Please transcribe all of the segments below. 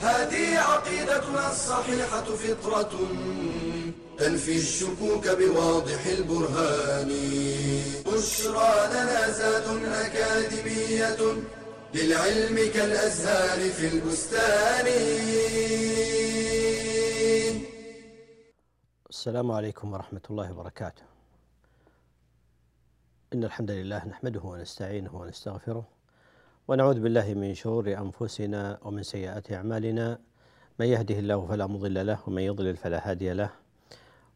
هذه عقيدتنا الصحيحة فطرة تنفي الشكوك بواضح البرهان بشرى لنا زاد أكاديمية للعلم كالأزهار في البستان السلام عليكم ورحمة الله وبركاته. إن الحمد لله نحمده ونستعينه ونستغفره ونعوذ بالله من شرور أنفسنا ومن سيئات أعمالنا. من يهده الله فلا مضل له ومن يضلل فلا هادي له.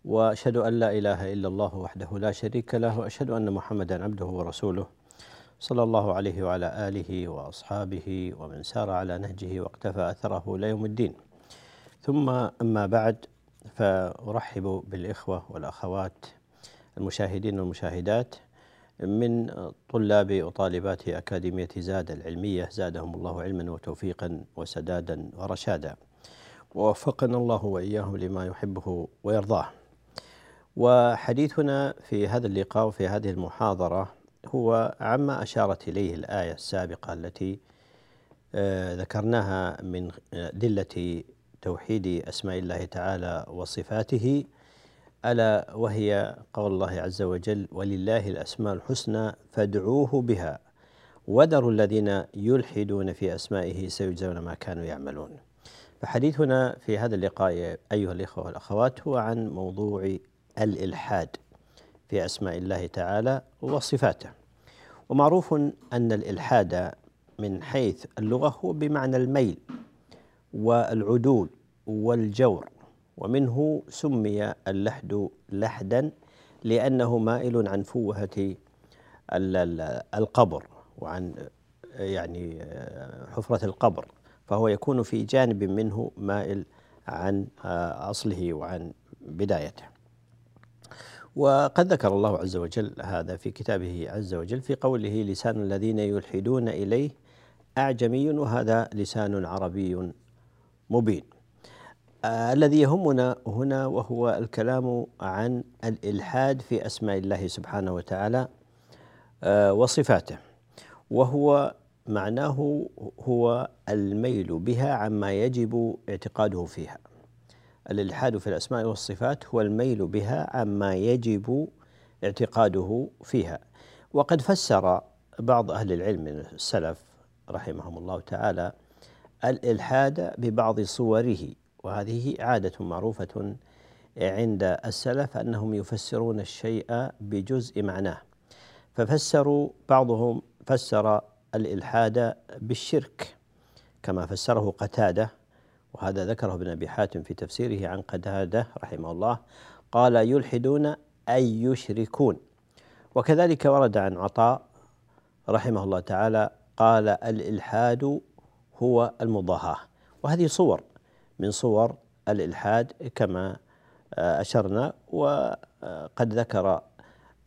وأشهد أن لا إله إلا الله وحده لا شريك له وأشهد أن محمدا عبده ورسوله صلى الله عليه وعلى آله وأصحابه ومن سار على نهجه واقتفى أثره إلى يوم الدين. ثم أما بعد فأرحب بالإخوة والأخوات المشاهدين والمشاهدات. من طلاب وطالبات أكاديمية زاد العلمية زادهم الله علما وتوفيقا وسدادا ورشادا. ووفقنا الله وإياهم لما يحبه ويرضاه. وحديثنا في هذا اللقاء وفي هذه المحاضرة هو عما أشارت إليه الآية السابقة التي آه، ذكرناها من أدلة توحيد أسماء الله تعالى وصفاته. ألا وهي قول الله عز وجل ولله الأسماء الحسنى فادعوه بها وذروا الذين يلحدون في أسمائه سيجزون ما كانوا يعملون. فحديثنا في هذا اللقاء أيها الإخوة والأخوات هو عن موضوع الإلحاد في أسماء الله تعالى وصفاته. ومعروف أن الإلحاد من حيث اللغة هو بمعنى الميل والعدول والجور ومنه سمي اللحد لحدا لأنه مائل عن فوهة القبر وعن يعني حفرة القبر فهو يكون في جانب منه مائل عن أصله وعن بدايته. وقد ذكر الله عز وجل هذا في كتابه عز وجل في قوله لسان الذين يلحدون إليه أعجمي وهذا لسان عربي مبين. آه الذي يهمنا هنا وهو الكلام عن الإلحاد في أسماء الله سبحانه وتعالى آه وصفاته وهو معناه هو الميل بها عما يجب اعتقاده فيها. الإلحاد في الأسماء والصفات هو الميل بها عما يجب اعتقاده فيها. وقد فسر بعض أهل العلم من السلف رحمهم الله تعالى الإلحاد ببعض صوره. وهذه عادة معروفة عند السلف أنهم يفسرون الشيء بجزء معناه. ففسروا بعضهم فسر الإلحاد بالشرك كما فسره قتادة وهذا ذكره ابن أبي حاتم في تفسيره عن قتادة رحمه الله. قال يلحدون أي يشركون وكذلك ورد عن عطاء رحمه الله تعالى قال الإلحاد هو المضاهاة وهذه صور من صور الإلحاد كما آه، أشرنا وقد ذكر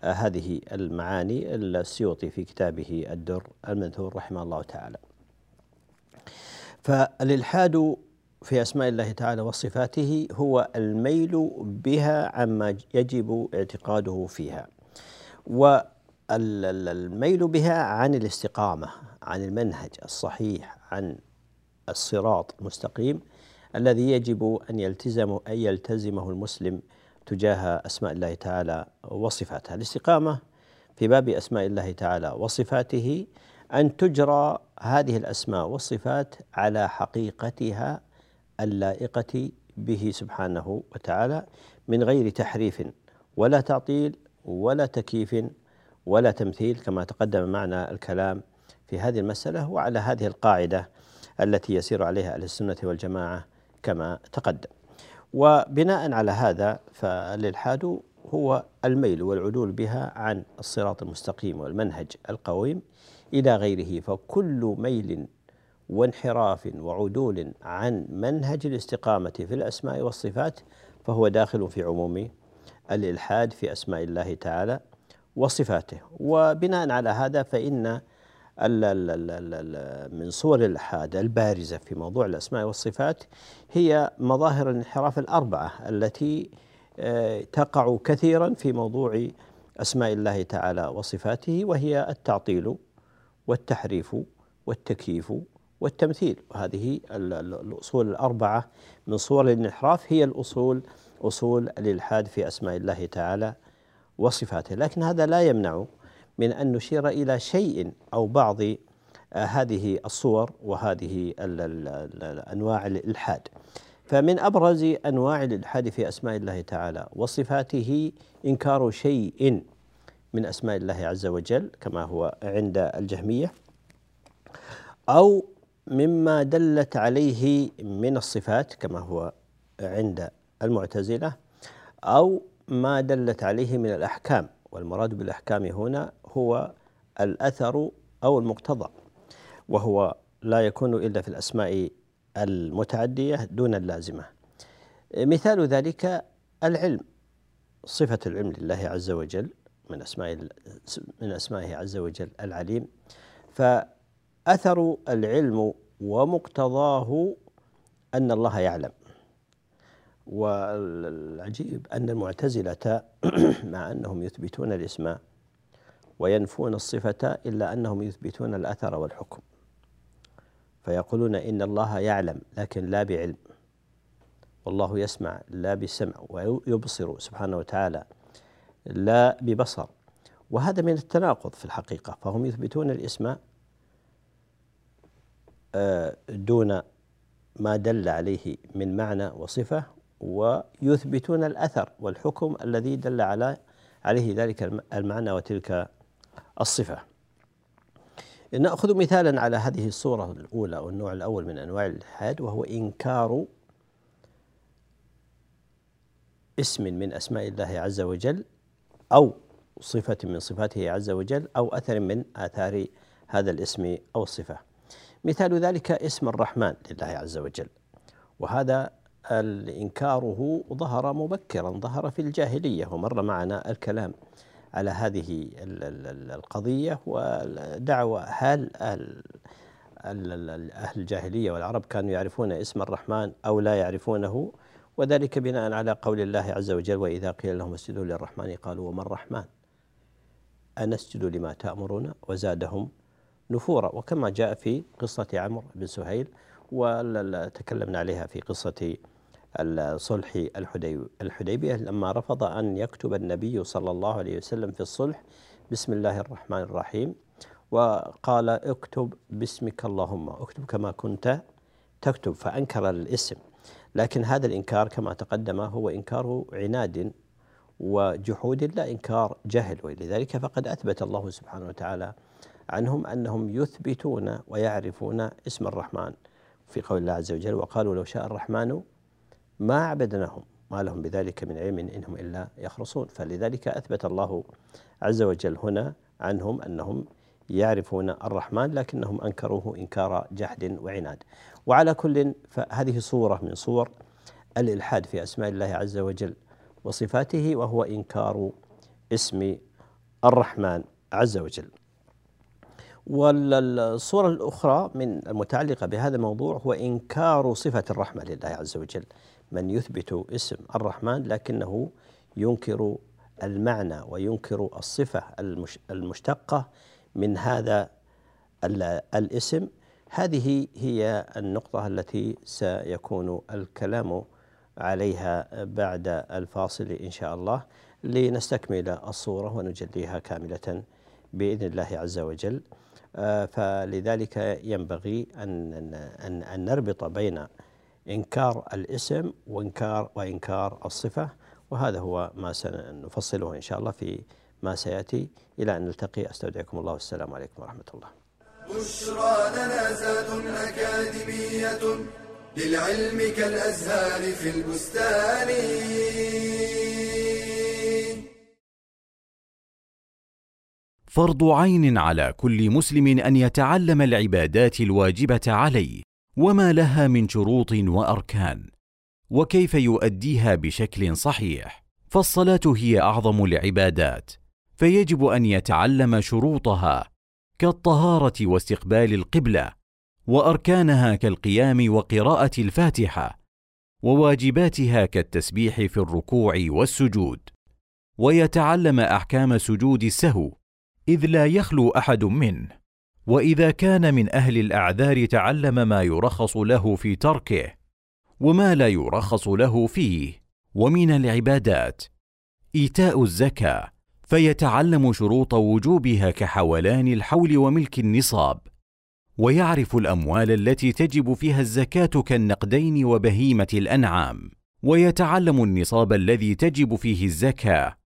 آه، هذه المعاني السيوطي في كتابه الدر المنثور رحمه الله تعالى. فالإلحاد في أسماء الله تعالى وصفاته هو الميل بها عما يجب اعتقاده فيها والميل بها عن الاستقامة عن المنهج الصحيح عن الصراط المستقيم الذي يجب أن يلتزم أن يلتزمه المسلم تجاه أسماء الله تعالى وصفاته، الاستقامة في باب أسماء الله تعالى وصفاته أن تجرى هذه الأسماء والصفات على حقيقتها اللائقة به سبحانه وتعالى من غير تحريف ولا تعطيل ولا تكييف ولا تمثيل كما تقدم معنا الكلام في هذه المسألة وعلى هذه القاعدة التي يسير عليها أهل السنة والجماعة كما تقدم. وبناء على هذا فالإلحاد هو الميل والعدول بها عن الصراط المستقيم والمنهج القويم إلى غيره. فكل ميل وانحراف وعدول عن منهج الاستقامة في الأسماء والصفات فهو داخل في عموم الإلحاد في أسماء الله تعالى وصفاته. وبناء على هذا فإن من صور الإلحاد البارزة في موضوع الأسماء والصفات هي مظاهر الانحراف الأربعة التي آه، تقع كثيرا في موضوع أسماء الله تعالى وصفاته وهي التعطيل والتحريف والتكييف والتمثيل. وهذه الأصول الأربعة من صور الانحراف هي الأصول أصول الإلحاد في أسماء الله تعالى وصفاته. لكن هذا لا يمنع من أن نشير إلى شيء أو بعض آه، هذه الصور وهذه أنواع الإلحاد. فمن أبرز أنواع الإلحاد في أسماء الله تعالى وصفاته إنكار شيء من أسماء الله عز وجل كما هو عند الجهمية أو مما دلت عليه من الصفات كما هو عند المعتزلة أو ما دلت عليه من الأحكام. والمراد بالأحكام هنا هو الأثر أو المقتضى وهو لا يكون إلا في الأسماء المتعدية دون اللازمة. مثال ذلك العلم صفة العلم لله عز وجل من أسماء من أسمائه عز وجل العليم. فأثر العلم ومقتضاه أن الله يعلم. والعجيب أن المعتزلة مع أنهم يثبتون الاسم وينفون الصفة إلا أنهم يثبتون الأثر والحكم. فيقولون إن الله يعلم لكن لا بعلم. والله يسمع لا بسمع ويبصر سبحانه وتعالى لا ببصر. وهذا من التناقض في الحقيقة فهم يثبتون الاسم آه، دون ما دل عليه من معنى وصفة ويثبتون الأثر والحكم الذي دل على عليه ذلك المعنى وتلك الصفة. نأخذ مثالا على هذه الصورة الأولى أو النوع الأول من أنواع الإلحاد وهو إنكار اسم من أسماء الله عز وجل أو صفة من صفاته عز وجل أو أثر من آثار هذا الاسم أو الصفة. مثال ذلك اسم الرحمن لله عز وجل. وهذا إنكاره ظهر مبكرا ظهر في الجاهلية ومر معنا الكلام. على هذه القضية ودعوى هل أهل الجاهلية والعرب كانوا يعرفون اسم الرحمن أو لا يعرفونه؟ وذلك بناء على قول الله عز وجل وإذا قيل لهم اسجدوا للرحمن قالوا وما الرحمن؟ أنسجد لما تأمرون؟ وزادهم نفورا. وكما جاء في قصة عمرو بن سهيل وتكلمنا عليها في قصة الصلح الحديبية لما رفض أن يكتب النبي صلى الله عليه وسلم في الصلح بسم الله الرحمن الرحيم وقال اكتب باسمك اللهم اكتب كما كنت تكتب فأنكر الاسم. لكن هذا الإنكار كما تقدم هو إنكار عناد وجحود لا إنكار جهل ولذلك فقد أثبت الله سبحانه وتعالى عنهم أنهم يثبتون ويعرفون اسم الرحمن في قول الله عز وجل وقالوا لو شاء الرحمن ما عبدناهم ما لهم بذلك من علم إنهم إلا يخرصون. فلذلك أثبت الله عز وجل هنا عنهم أنهم يعرفون الرحمن لكنهم أنكروه إنكار جحد وعناد. وعلى كل فهذه صورة من صور الإلحاد في أسماء الله عز وجل وصفاته وهو إنكار اسم الرحمن عز وجل. والصورة الأخرى من المتعلقة بهذا الموضوع هو إنكار صفة الرحمة لله عز وجل. من يثبت اسم الرحمن لكنه ينكر المعنى وينكر الصفة المشتقة من هذا الاسم. هذه هي النقطة التي سيكون الكلام عليها بعد الفاصل إن شاء الله لنستكمل الصورة ونجليها كاملة بإذن الله عز وجل. آه، فلذلك ينبغي أن أن أن نربط بين إنكار الاسم وإنكار وإنكار الصفة وهذا هو ما سنفصله إن شاء الله في ما سيأتي. إلى أن نلتقي أستودعكم الله والسلام عليكم ورحمة الله. بشرى لنا زاد أكاديمية للعلم كالأزهار في البستان. فرض عين على كل مسلم أن يتعلم العبادات الواجبة عليه. وما لها من شروط وأركان وكيف يؤديها بشكل صحيح فالصلاة هي أعظم العبادات فيجب أن يتعلم شروطها كالطهارة واستقبال القبلة وأركانها كالقيام وقراءة الفاتحة وواجباتها كالتسبيح في الركوع والسجود. ويتعلم أحكام سجود السهو إذ لا يخلو أحد منه. وإذا كان من أهل الأعذار تعلم ما يرخص له في تركه وما لا يرخص له فيه. ومن العبادات إيتاء الزكاة فيتعلم شروط وجوبها كحولان الحول وملك النصاب. ويعرف الأموال التي تجب فيها الزكاة كالنقدين وبهيمة الأنعام. ويتعلم النصاب الذي تجب فيه الزكاة.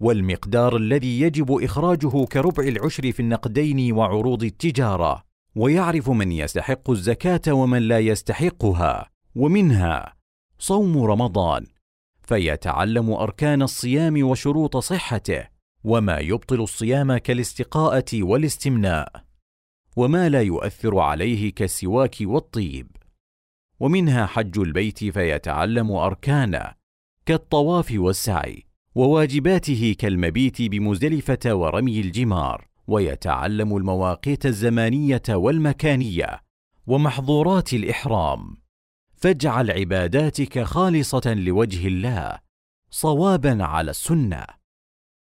والمقدار الذي يجب إخراجه كربع العشر في النقدين وعروض التجارة. ويعرف من يستحق الزكاة ومن لا يستحقها ومنها صوم رمضان. فيتعلم أركان الصيام وشروط صحته وما يبطل الصيام كالاستقاءة والاستمناء وما لا يؤثر عليه كالسواك والطيب. ومنها حج البيت فيتعلم أركانه كالطواف والسعي. وواجباته كالمبيت بمزدلفة ورمي الجمار ويتعلم المواقيت الزمانية والمكانية ومحظورات الإحرام. فاجعل عباداتك خالصة لوجه الله صوابا على السنة.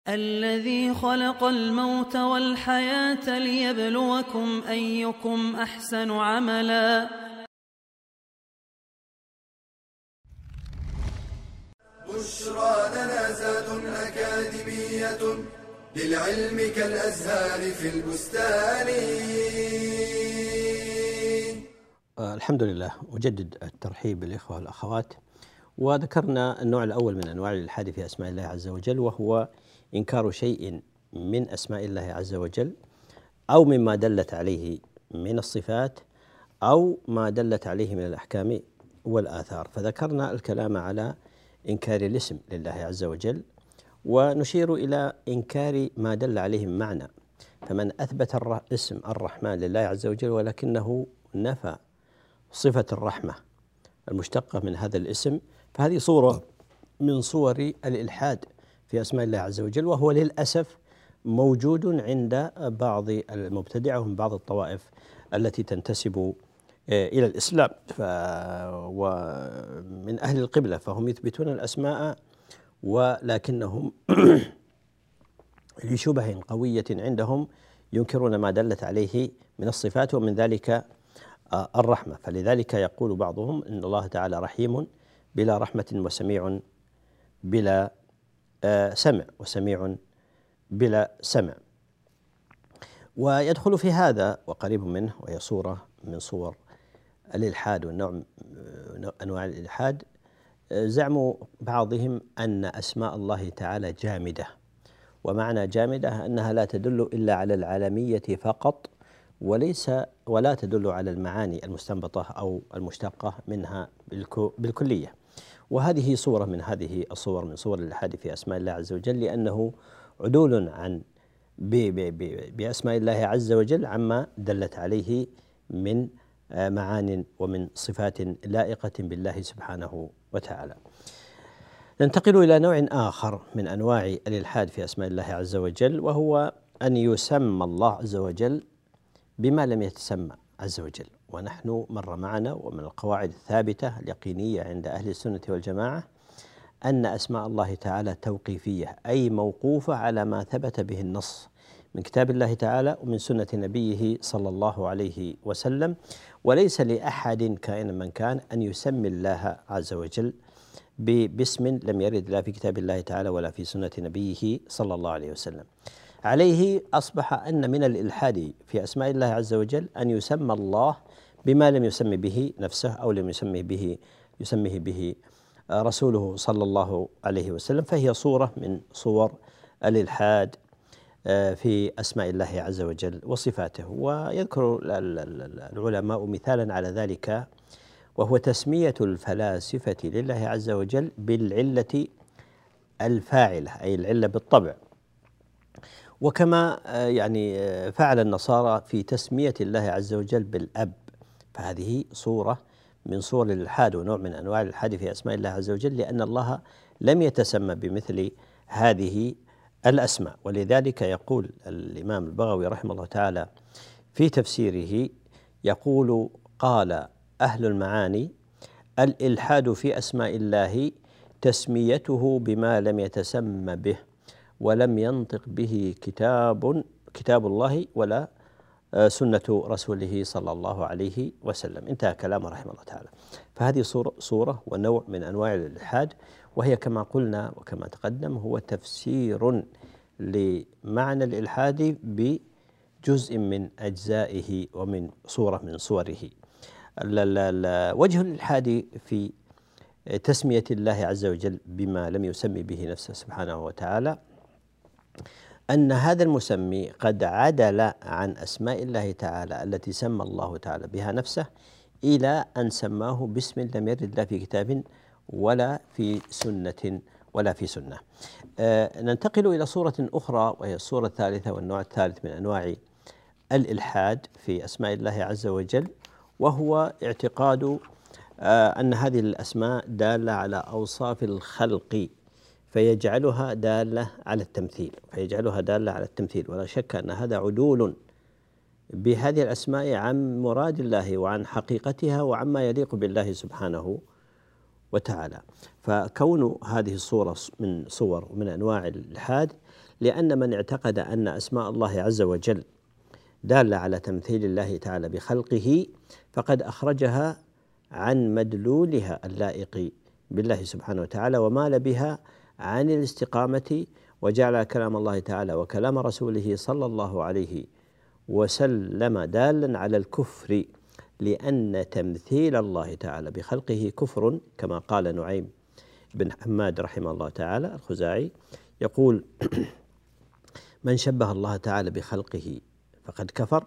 الذي خلق الموت والحياة ليبلوكم أيكم أحسن عملا. بشرى لنا زاد أكاديمية للعلم كالأزهار في البستان. آه، الحمد لله. أجدد الترحيب بالإخوة والأخوات. وذكرنا النوع الأول من أنواع الإلحاد في أسماء الله عز وجل وهو إنكار شيء من أسماء الله عز وجل أو مما دلت عليه من الصفات أو ما دلت عليه من الأحكام والآثار. فذكرنا الكلام على إنكار الاسم لله عز وجل ونشير إلى إنكار ما دل عليه معنى فمن أثبت اسم الرحمن لله عز وجل ولكنه نفى صفة الرحمة المشتقة من هذا الاسم فهذه صورة من صور الإلحاد في أسماء الله عز وجل وهو للأسف موجود عند بعض المبتدعة ومن بعض الطوائف التي تنتسب إلى الإسلام. ف ومن أهل القبلة فهم يثبتون الأسماء ولكنهم لشبه قوية عندهم ينكرون ما دلت عليه من الصفات ومن ذلك آه، الرحمة. فلذلك يقول بعضهم إن الله تعالى رحيم بلا رحمة وسميع بلا آه، سمع وسميع بلا سمع. ويدخل في هذا وقريب منه وهي صورة من صور الإلحاد والنوع أنواع الإلحاد زعم بعضهم أن أسماء الله تعالى جامدة. ومعنى جامدة أنها لا تدل إلا على العالمية فقط وليس ولا تدل على المعاني المستنبطة أو المشتقة منها بالكلية. وهذه صورة من هذه الصور من صور الإلحاد في أسماء الله عز وجل لأنه عدول عن بأسماء الله عز وجل عما دلت عليه من معان ومن صفات لائقة بالله سبحانه وتعالى. ننتقل إلى نوع آخر من أنواع الإلحاد في أسماء الله عز وجل وهو أن يسمى الله عز وجل بما لم يتسمى عز وجل ونحن مر معنا ومن القواعد الثابتة اليقينية عند أهل السنة والجماعة أن أسماء الله تعالى توقيفية أي موقوفة على ما ثبت به النص من كتاب الله تعالى ومن سنة نبيه صلى الله عليه وسلم. وليس لأحد كائنا من كان أن يسمي الله عز وجل باسم لم يرد لا في كتاب الله تعالى ولا في سنة نبيه صلى الله عليه وسلم. عليه أصبح أن من الإلحاد في أسماء الله عز وجل أن يسمى الله بما لم يسمي به نفسه أو لم يسمي به يسميه به رسوله صلى الله عليه وسلم. فهي صورة من صور الإلحاد آه، في أسماء الله عز وجل وصفاته. ويذكر العلماء مثالا على ذلك وهو تسمية الفلاسفة لله عز وجل بالعلة الفاعلة أي العلة بالطبع. وكما آه، يعني آه، فعل النصارى في تسمية الله عز وجل بالأب. فهذه صورة من صور الإلحاد ونوع من أنواع الإلحاد في أسماء الله عز وجل لأن الله لم يتسمى بمثل هذه الأسماء. ولذلك يقول الإمام البغوي رحمه الله تعالى في تفسيره يقول قال أهل المعاني الإلحاد في أسماء الله تسميته بما لم يتسمى به ولم ينطق به كتاب كتاب الله ولا سنة رسوله صلى الله عليه وسلم. انتهى كلامه رحمه الله تعالى. فهذه صورة, صورة ونوع من أنواع الإلحاد وهي كما قلنا وكما تقدم هو تفسير لمعنى الإلحاد بجزء من أجزائه ومن صورة من صوره. وجه الإلحاد في تسمية الله عز وجل بما لم يسمي به نفسه سبحانه وتعالى أن هذا المسمي قد عدل عن أسماء الله تعالى التي سمى الله تعالى بها نفسه إلى أن سماه باسم لم يرد لا في كتاب ولا في سنة ولا في سنة. آه ننتقل إلى صورة أخرى وهي الصورة الثالثة والنوع الثالث من أنواع الإلحاد في أسماء الله عز وجل وهو اعتقاد آه أن هذه الأسماء دالة على أوصاف الخلق فيجعلها دالة على التمثيل فيجعلها دالة على التمثيل. ولا شك أن هذا عدول بهذه الأسماء عن مراد الله وعن حقيقتها وعما يليق بالله سبحانه وتعالى. فكون هذه الصورة من صور من أنواع الإلحاد لأن من اعتقد أن أسماء الله عز وجل دالة على تمثيل الله تعالى بخلقه فقد أخرجها عن مدلولها اللائق بالله سبحانه وتعالى ومال بها عن الاستقامة وجعل كلام الله تعالى وكلام رسوله صلى الله عليه وسلم دالا على الكفر لأن تمثيل الله تعالى بخلقه كفر كما قال نعيم بن حماد رحمه الله تعالى الخزاعي. يقول من شبه الله تعالى بخلقه فقد كفر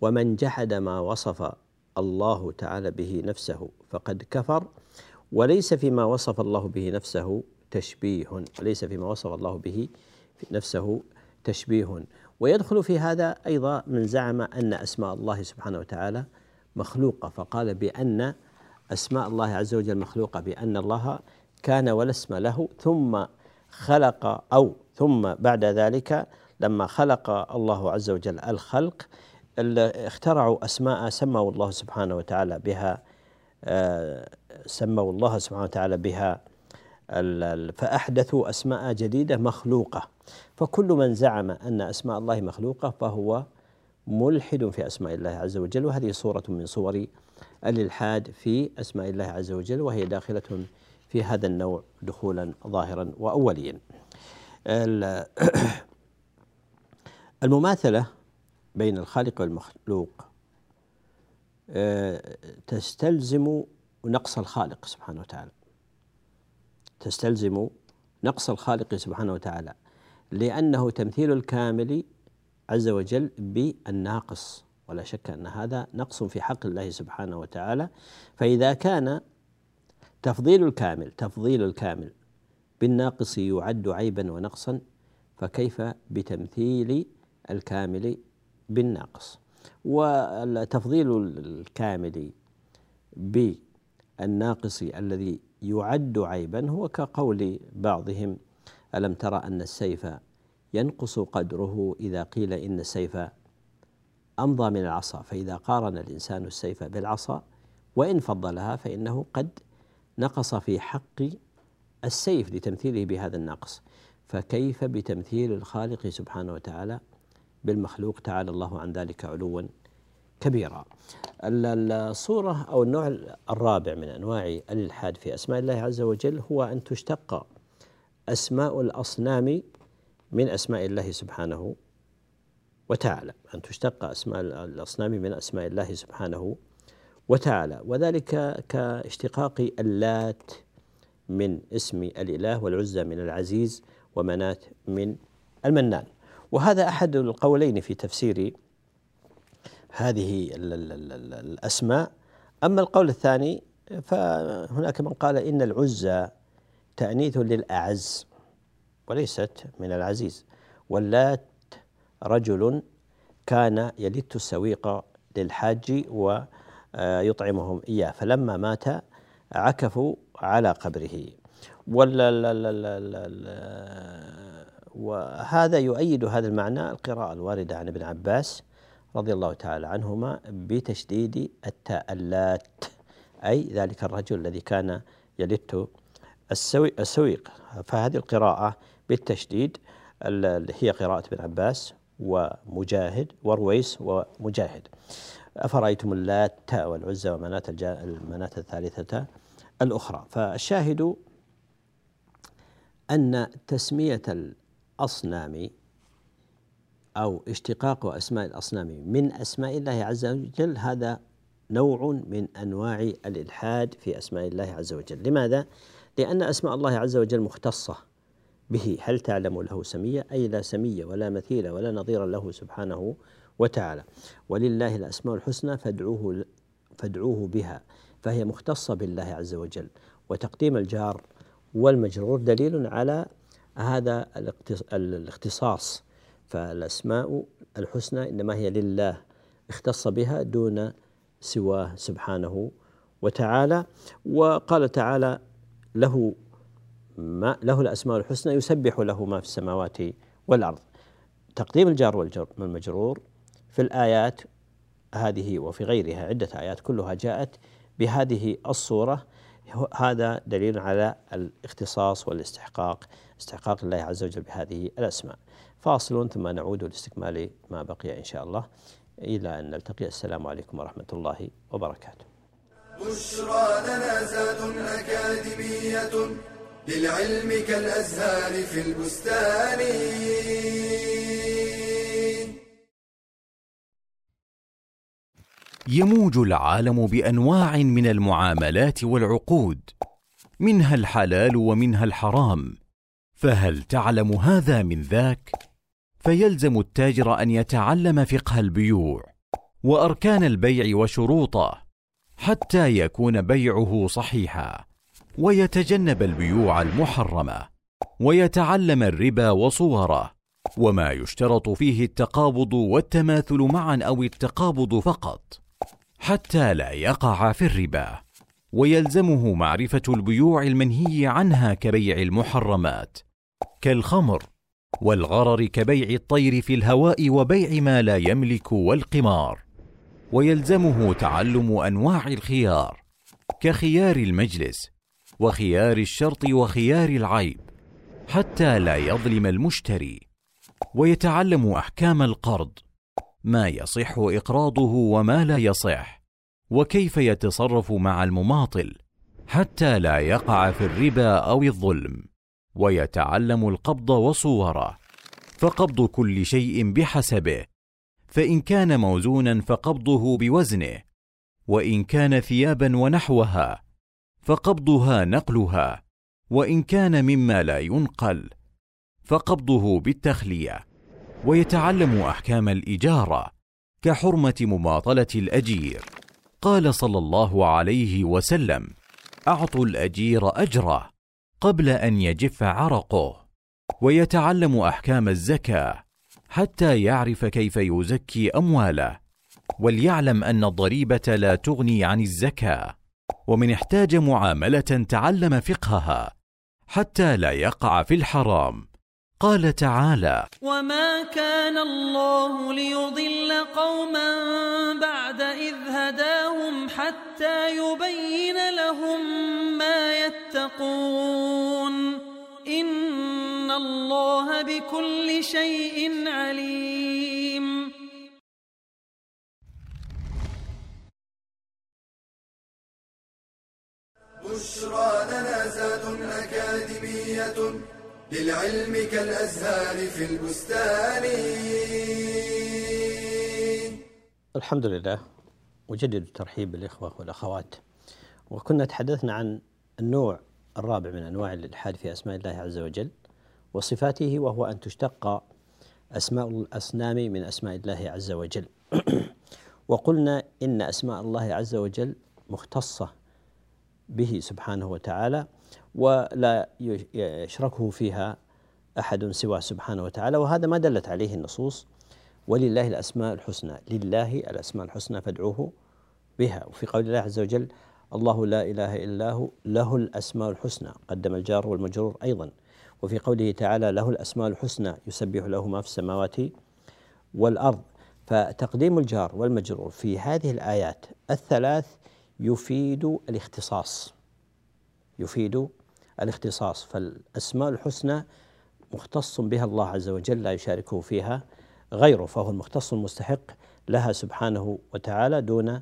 ومن جحد ما وصف الله تعالى به نفسه فقد كفر وليس فيما وصف الله به نفسه تشبيه وليس فيما وصف الله به نفسه تشبيه. ويدخل في هذا أيضا من زعم أن أسماء الله سبحانه وتعالى مخلوقة فقال بأن أسماء الله عز وجل مخلوقة بأن الله كان ولا اسم له ثم خلق أو ثم بعد ذلك لما خلق الله عز وجل الخلق اخترعوا أسماء سموا الله سبحانه وتعالى بها آه، سموا الله سبحانه وتعالى بها فأحدثوا أسماء جديدة مخلوقة. فكل من زعم أن أسماء الله مخلوقة فهو ملحد في أسماء الله عز وجل. وهذه صورة من صور الإلحاد في أسماء الله عز وجل وهي داخلة في هذا النوع دخولا ظاهرا وأوليا. المماثلة بين الخالق والمخلوق آه، تستلزم نقص الخالق سبحانه وتعالى. تستلزم نقص الخالق سبحانه وتعالى لأنه تمثيل الكامل عز وجل بالناقص. ولا شك أن هذا نقص في حق الله سبحانه وتعالى. فإذا كان تفضيل الكامل تفضيل الكامل بالناقص يعد عيبا ونقصا فكيف بتمثيل الكامل بالناقص؟ وتفضيل الكامل بالناقص الذي يعد عيبا هو كقول بعضهم ألم ترى أن السيف ينقص قدره إذا قيل إن السيف أمضى من العصا فإذا قارن الإنسان السيف بالعصا وإن فضلها فإنه قد نقص في حق السيف لتمثيله بهذا النقص فكيف بتمثيل الخالق سبحانه وتعالى؟ بالمخلوق تعالى الله عن ذلك علوا. كبيرا الصورة أو النوع الرابع من أنواع الإلحاد في أسماء الله عز وجل هو أن تشتق أسماء الأصنام من أسماء الله سبحانه وتعالى. أن تشتق أسماء الأصنام من أسماء الله سبحانه وتعالى. وذلك كاشتقاق اللات من اسم الإله والعزى من العزيز ومنات من المنان. وهذا أحد القولين في تفسير هذه الأسماء. أما القول الثاني فهناك من قال إن العزى تأنيث للأعز وليست من العزيز. واللات رجل كان يلت السويق للحاج ويطعمهم إياه. فلما مات عكفوا على قبره. وهذا يؤيد هذا المعنى القراءة الواردة عن ابن عباس. رضي الله تعالى عنهما بتشديد التاء اللات أي ذلك الرجل الذي كان يلت السويق. فهذه القراءة بالتشديد هي قراءة ابن عباس ومجاهد ورويس ومجاهد. أفرأيتم اللات والعزى ومناة المناة الثالثة الأخرى. فالشاهد أن تسمية الأصنام أو اشتقاق أسماء الأصنام. من أسماء الله عز وجل هذا نوع من أنواع الإلحاد في أسماء الله عز وجل. لماذا؟ لأن أسماء الله عز وجل مختصة به. هل تعلم له سمية؟ أي لا سمية ولا مثيل ولا نظير له سبحانه وتعالى. ولله الأسماء الحسنى فادعوه فادعوه بها. فهي مختصة بالله عز وجل. وتقديم الجار والمجرور دليل على هذا الاختصاص. فالأسماء الحسنى إنما هي لله اختص بها دون سواه سبحانه وتعالى. وقال تعالى له ما له الأسماء الحسنى يسبح له ما في السماوات والأرض. تقديم الجار والمجرور في الآيات هذه وفي غيرها عدة آيات كلها جاءت بهذه الصورة. هذا دليل على الاختصاص والاستحقاق استحقاق الله عز وجل بهذه الأسماء. فاصل ثم نعود لاستكمال ما بقي إن شاء الله. إلى أن نلتقي. السلام عليكم ورحمة الله وبركاته. بشرى لنا زاد أكاديمية للعلم كالأزهار في البستان. يموج العالم بأنواع من المعاملات والعقود منها الحلال ومنها الحرام. فهل تعلم هذا من ذاك؟ فيلزم التاجر أن يتعلم فقه البيوع وأركان البيع وشروطه حتى يكون بيعه صحيحا ويتجنب البيوع المحرمة ويتعلم الربا وصوره وما يشترط فيه التقابض والتماثل معا أو التقابض فقط حتى لا يقع في الربا. ويلزمه معرفة البيوع المنهي عنها كبيع المحرمات كالخمر والغرر كبيع الطير في الهواء وبيع ما لا يملك والقمار. ويلزمه تعلم أنواع الخيار كخيار المجلس وخيار الشرط وخيار العيب حتى لا يظلم المشتري. ويتعلم أحكام القرض ما يصح إقراضه وما لا يصح. وكيف يتصرف مع المماطل حتى لا يقع في الربا أو الظلم. ويتعلم القبض وصوره فقبض كل شيء بحسبه فإن كان موزونا فقبضه بوزنه وإن كان ثيابا ونحوها فقبضها نقلها وإن كان مما لا ينقل فقبضه بالتخلية. ويتعلم أحكام الإجارة كحرمة مماطلة الأجير. قال صلى الله عليه وسلم أعطوا الأجير أجره قبل أن يجف عرقه ويتعلم أحكام الزكاة حتى يعرف كيف يزكي أمواله وليعلم أن الضريبة لا تغني عن الزكاة ومن احتاج معاملة تعلم فقهها حتى لا يقع في الحرام. قال تعالى وما كان الله ليضل قوما بعد إذ هداهم حتى يبين لهم ما يتقون. إن الله بكل شيء عليم. بشرى لنا زاد أكاديمية للعلم كالأزهار في البستان. الحمد لله أجدد الترحيب بالإخوة والأخوات. وكنا تحدثنا عن النوع الرابع من أنواع الإلحاد في أسماء الله عز وجل وصفاته وهو أن تشتق أسماء الأصنام من أسماء الله عز وجل. وقلنا إن أسماء الله عز وجل مختصة به سبحانه وتعالى ولا يشركه فيها أحد سواه سبحانه وتعالى وهذا ما دلت عليه النصوص. ولله الأسماء الحسنى لله الأسماء الحسنى فادعوه بها. وفي قول الله عز وجل الله لا إله إلا هو له الأسماء الحسنى قدم الجار والمجرور أيضا. وفي قوله تعالى له الأسماء الحسنى يسبح له ما في السماوات والأرض. فتقديم الجار والمجرور في هذه الآيات الثلاث يفيد الاختصاص. يفيد الاختصاص. فالأسماء الحسنى مختص بها الله عز وجل لا يشاركه فيها غيره فهو المختص المستحق لها سبحانه وتعالى دون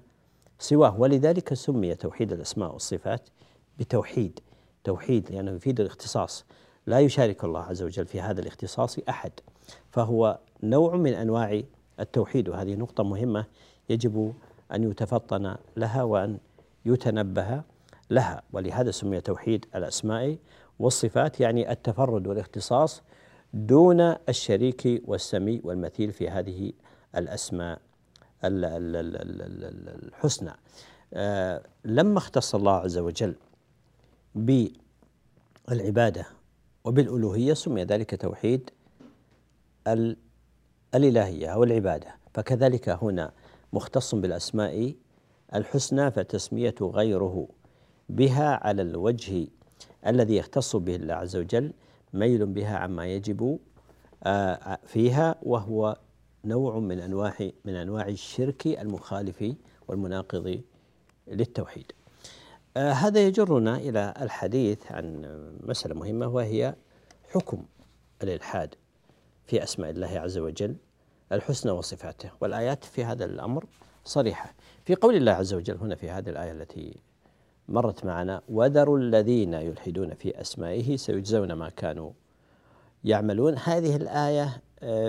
سواه. ولذلك سمي توحيد الأسماء والصفات بتوحيد. توحيد لأنه يفيد الاختصاص. لا يشارك الله عز وجل في هذا الاختصاص أحد. فهو نوع من أنواع التوحيد وهذه نقطة مهمة يجب أن يتفطن لها وأن يتنبه لها. ولهذا سمي توحيد الأسماء والصفات يعني التفرد والاختصاص دون الشريك والسمي والمثيل في هذه الأسماء. الحسنى. آه، لما اختص الله عز وجل بالعبادة وبالألوهية سمي ذلك توحيد الإلهية أو العبادة. فكذلك هنا مختص بالأسماء الحسنى فتسمية غيره بها على الوجه الذي يختص به الله عز وجل ميل بها عما يجب آه، فيها وهو نوع من أنواع من أنواع الشرك المخالف والمناقض للتوحيد. آه، هذا يجرنا إلى الحديث عن مسألة مهمة وهي حكم الإلحاد في أسماء الله عز وجل الحسنى وصفاته والآيات في هذا الأمر صريحة. في قول الله عز وجل هنا في هذه الآية التي مرت معنا وذروا الذين يلحدون في أسمائه سيجزون ما كانوا يعملون هذه الآية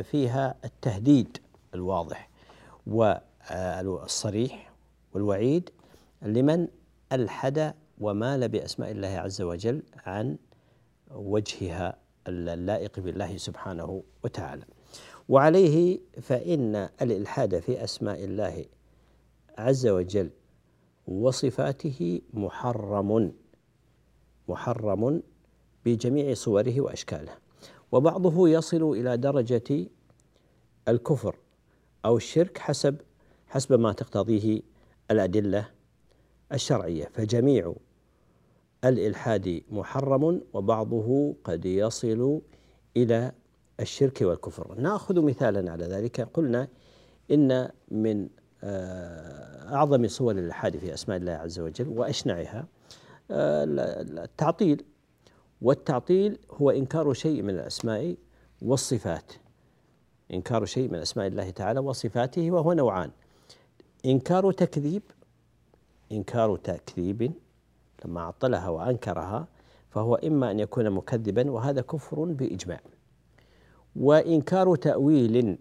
فيها التهديد الواضح والصريح والوعيد لمن ألحد ومال بأسماء الله عز وجل عن وجهها اللائق بالله سبحانه وتعالى. وعليه فإن الإلحاد في أسماء الله عز وجل وصفاته محرم محرم بجميع صوره وأشكاله. وبعضه يصل إلى درجة الكفر أو الشرك حسب حسب ما تقتضيه الأدلة الشرعية. فجميع الإلحاد محرم وبعضه قد يصل إلى الشرك والكفر. نأخذ مثالا على ذلك. قلنا إن من آه، أعظم صور الإلحاد في أسماء الله عز وجل وأشنعها آه، التعطيل والتعطيل هو إنكار شيء من الأسماء والصفات. إنكار شيء من أسماء الله تعالى وصفاته وهو نوعان. إنكار تكذيب إنكار تكذيب لما عطلها وأنكرها فهو إما أن يكون مكذبا وهذا كفر بإجماع. وإنكار تأويل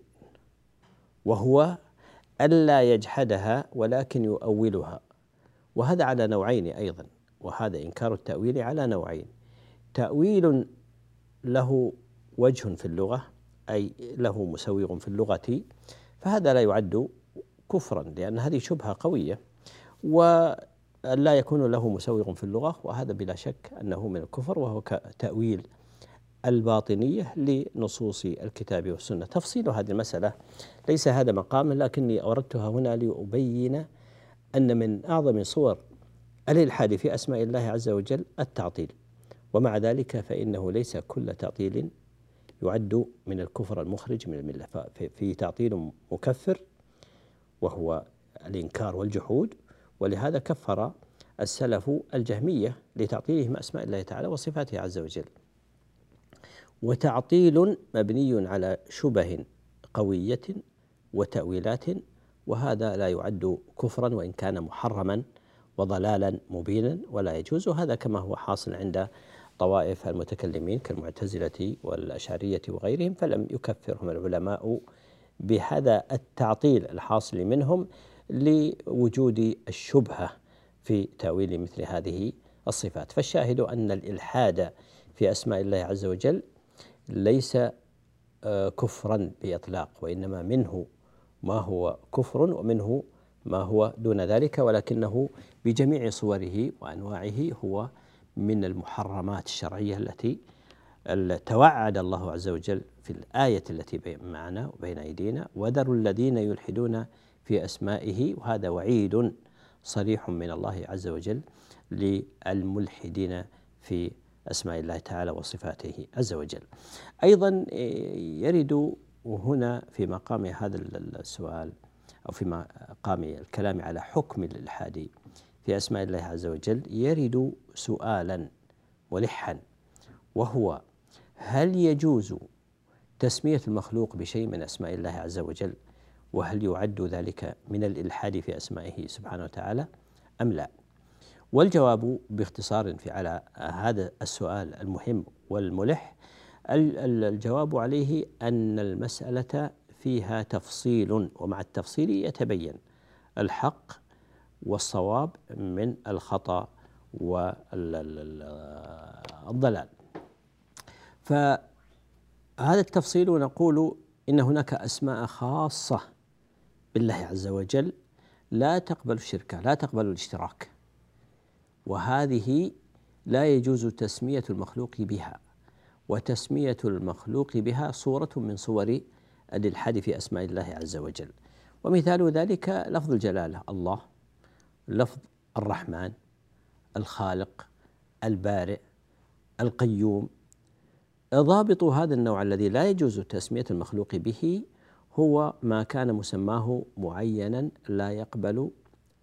وهو ألا يجحدها ولكن يؤولها. وهذا على نوعين أيضا. وهذا إنكار التأويل على نوعين. تأويل له وجه في اللغة أي له مسوغ في اللغة فهذا لا يعد كفرا لأن هذه شبهة قوية ولا يكون له مسوغ في اللغة وهذا بلا شك أنه من الكفر وهو تأويل الباطنية لنصوص الكتاب والسنة. تفصيل هذه المسألة ليس هذا مقاما لكني أوردتها هنا لأبين أن من أعظم صور الإلحاد في أسماء الله عز وجل التعطيل. ومع ذلك فإنه ليس كل تعطيل يعد من الكفر المخرج من الملة. ففي تعطيل مكفر وهو الإنكار والجحود ولهذا كفر السلف الجهمية لتعطيلهم أسماء الله تعالى وصفاته عز وجل. وتعطيل مبني على شبه قوية وتأويلات وهذا لا يعد كفرا وإن كان محرما وضلالا مبينا ولا يجوز. وهذا كما هو حاصل عند طوائف المتكلمين كالمعتزلة والأشعرية وغيرهم فلم يكفرهم العلماء بهذا التعطيل الحاصل منهم لوجود الشبهة في تأويل مثل هذه الصفات. فالشاهد أن الإلحاد في أسماء الله عز وجل ليس آه، كفرا بإطلاق وإنما منه ما هو كفر ومنه ما هو دون ذلك ولكنه بجميع صوره وأنواعه هو من المحرمات الشرعية التي توعد الله عز وجل في الآية التي معنا وبين أيدينا. وذروا الذين يلحدون في أسمائه وهذا وعيد صريح من الله عز وجل للملحدين في أسماء الله تعالى وصفاته عز وجل. أيضا يرد هنا في مقام هذا السؤال أو في مقام الكلام على حكم الإلحاد في أسماء الله عز وجل يرد سؤالا ملحا وهو هل يجوز تسمية المخلوق بشيء من أسماء الله عز وجل؟ وهل يعد ذلك من الإلحاد في أسمائه سبحانه وتعالى أم لا؟ والجواب باختصار في على هذا السؤال المهم والملح الجواب عليه أن المسألة فيها تفصيل ومع التفصيل يتبين الحق والصواب من الخطأ والضلال. فهذا التفصيل نقول إن هناك أسماء خاصة بالله عز وجل لا تقبل الشركة لا تقبل الاشتراك. وهذه لا يجوز تسمية المخلوق بها. وتسمية المخلوق بها صورة من صور الإلحاد في أسماء الله عز وجل. ومثال ذلك لفظ الجلالة الله. لفظ الرحمن الخالق البارئ القيوم. ضابط هذا النوع الذي لا يجوز تسمية المخلوق به هو ما كان مسماه معينا لا يقبل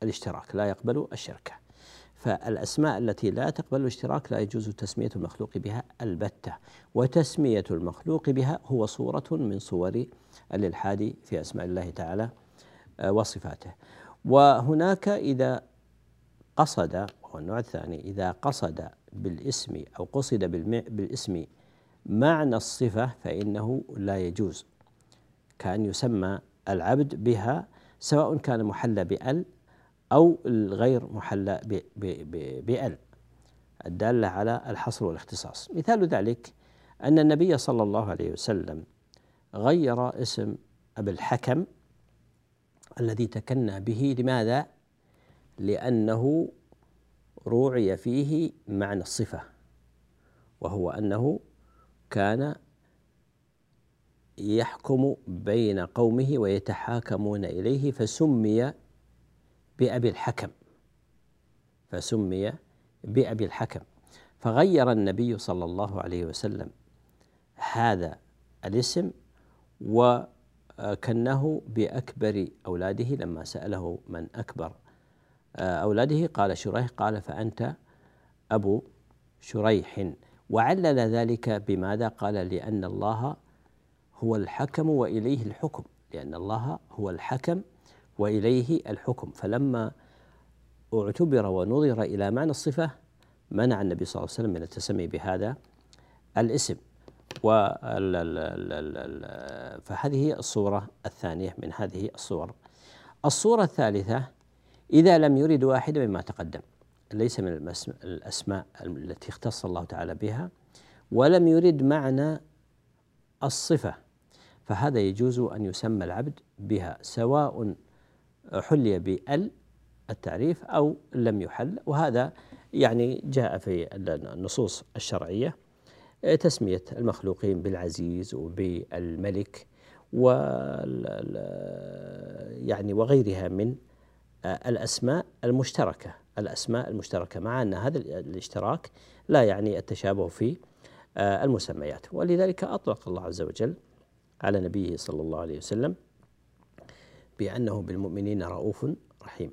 الاشتراك لا يقبل الشركة. فالأسماء التي لا تقبل الاشتراك لا يجوز تسمية المخلوق بها البتة. وتسمية المخلوق بها هو صورة من صور الإلحاد في أسماء الله تعالى آه، وصفاته. وهناك إذا قصد وهو النوع الثاني إذا قصد بالاسم أو قصد بالاسم معنى الصفة فإنه لا يجوز. كأن يسمى العبد بها سواء كان محلى بأل أو الغير محلى بأل. الدالة على الحصر والاختصاص. مثال ذلك أن النبي صلى الله عليه وسلم غير اسم أبي الحكم الذي تكنى به لماذا؟ لأنه روعي فيه معنى الصفة وهو أنه كان يحكم بين قومه ويتحاكمون إليه فسمي بأبي الحكم فسمي بأبي الحكم فغير النبي صلى الله عليه وسلم هذا الاسم وكنه بأكبر أولاده لما سأله من أكبر. أولاده قال شريح قال فأنت أبو شريح. وعلل ذلك بماذا؟ قال لأن الله هو الحكم وإليه الحكم. لأن الله هو الحكم وإليه الحكم. فلما اعتبر ونظر إلى معنى الصفة منع النبي صلى الله عليه وسلم من التسمي بهذا الاسم. فهذه الصورة الثانية من هذه الصور الصورة الثالثة إذا لم يرد واحدة مما تقدم ليس من الأسماء التي اختص الله تعالى بها ولم يرد معنى الصفة فهذا يجوز أن يسمى العبد بها سواء حلي بال التعريف أو لم يحل وهذا يعني جاء في النصوص الشرعية تسمية المخلوقين بالعزيز وبالملك و يعني وغيرها من الأسماء المشتركة. الأسماء المشتركة مع أن هذا الاشتراك لا يعني التشابه في المسميات. ولذلك أطلق الله عز وجل على نبيه صلى الله عليه وسلم بأنه بالمؤمنين رؤوف رحيم.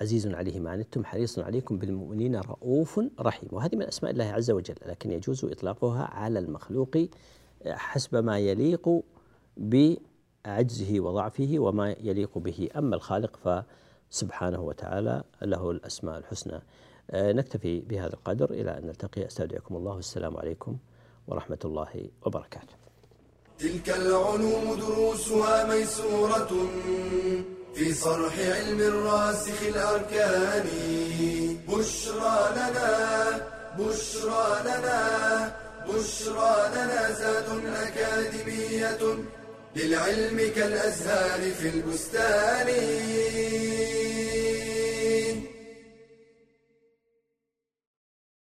عزيز عليه ما عنتم حريص عليكم بالمؤمنين رؤوف رحيم. وهذه من أسماء الله عز وجل لكن يجوز إطلاقها على المخلوق حسب ما يليق بعجزه وضعفه وما يليق به. أما الخالق فسبحانه وتعالى له الأسماء الحسنى. نكتفي بهذا القدر إلى أن نلتقي. أستودعكم الله. والسلام عليكم ورحمة الله وبركاته. تلك العلوم دروسها ميسورة. في صرح علم الراسخ الأركان. بشرى لنا بشرى لنا بشرى لنا زاد أكاديمية للعلم كالأزهار في البستان.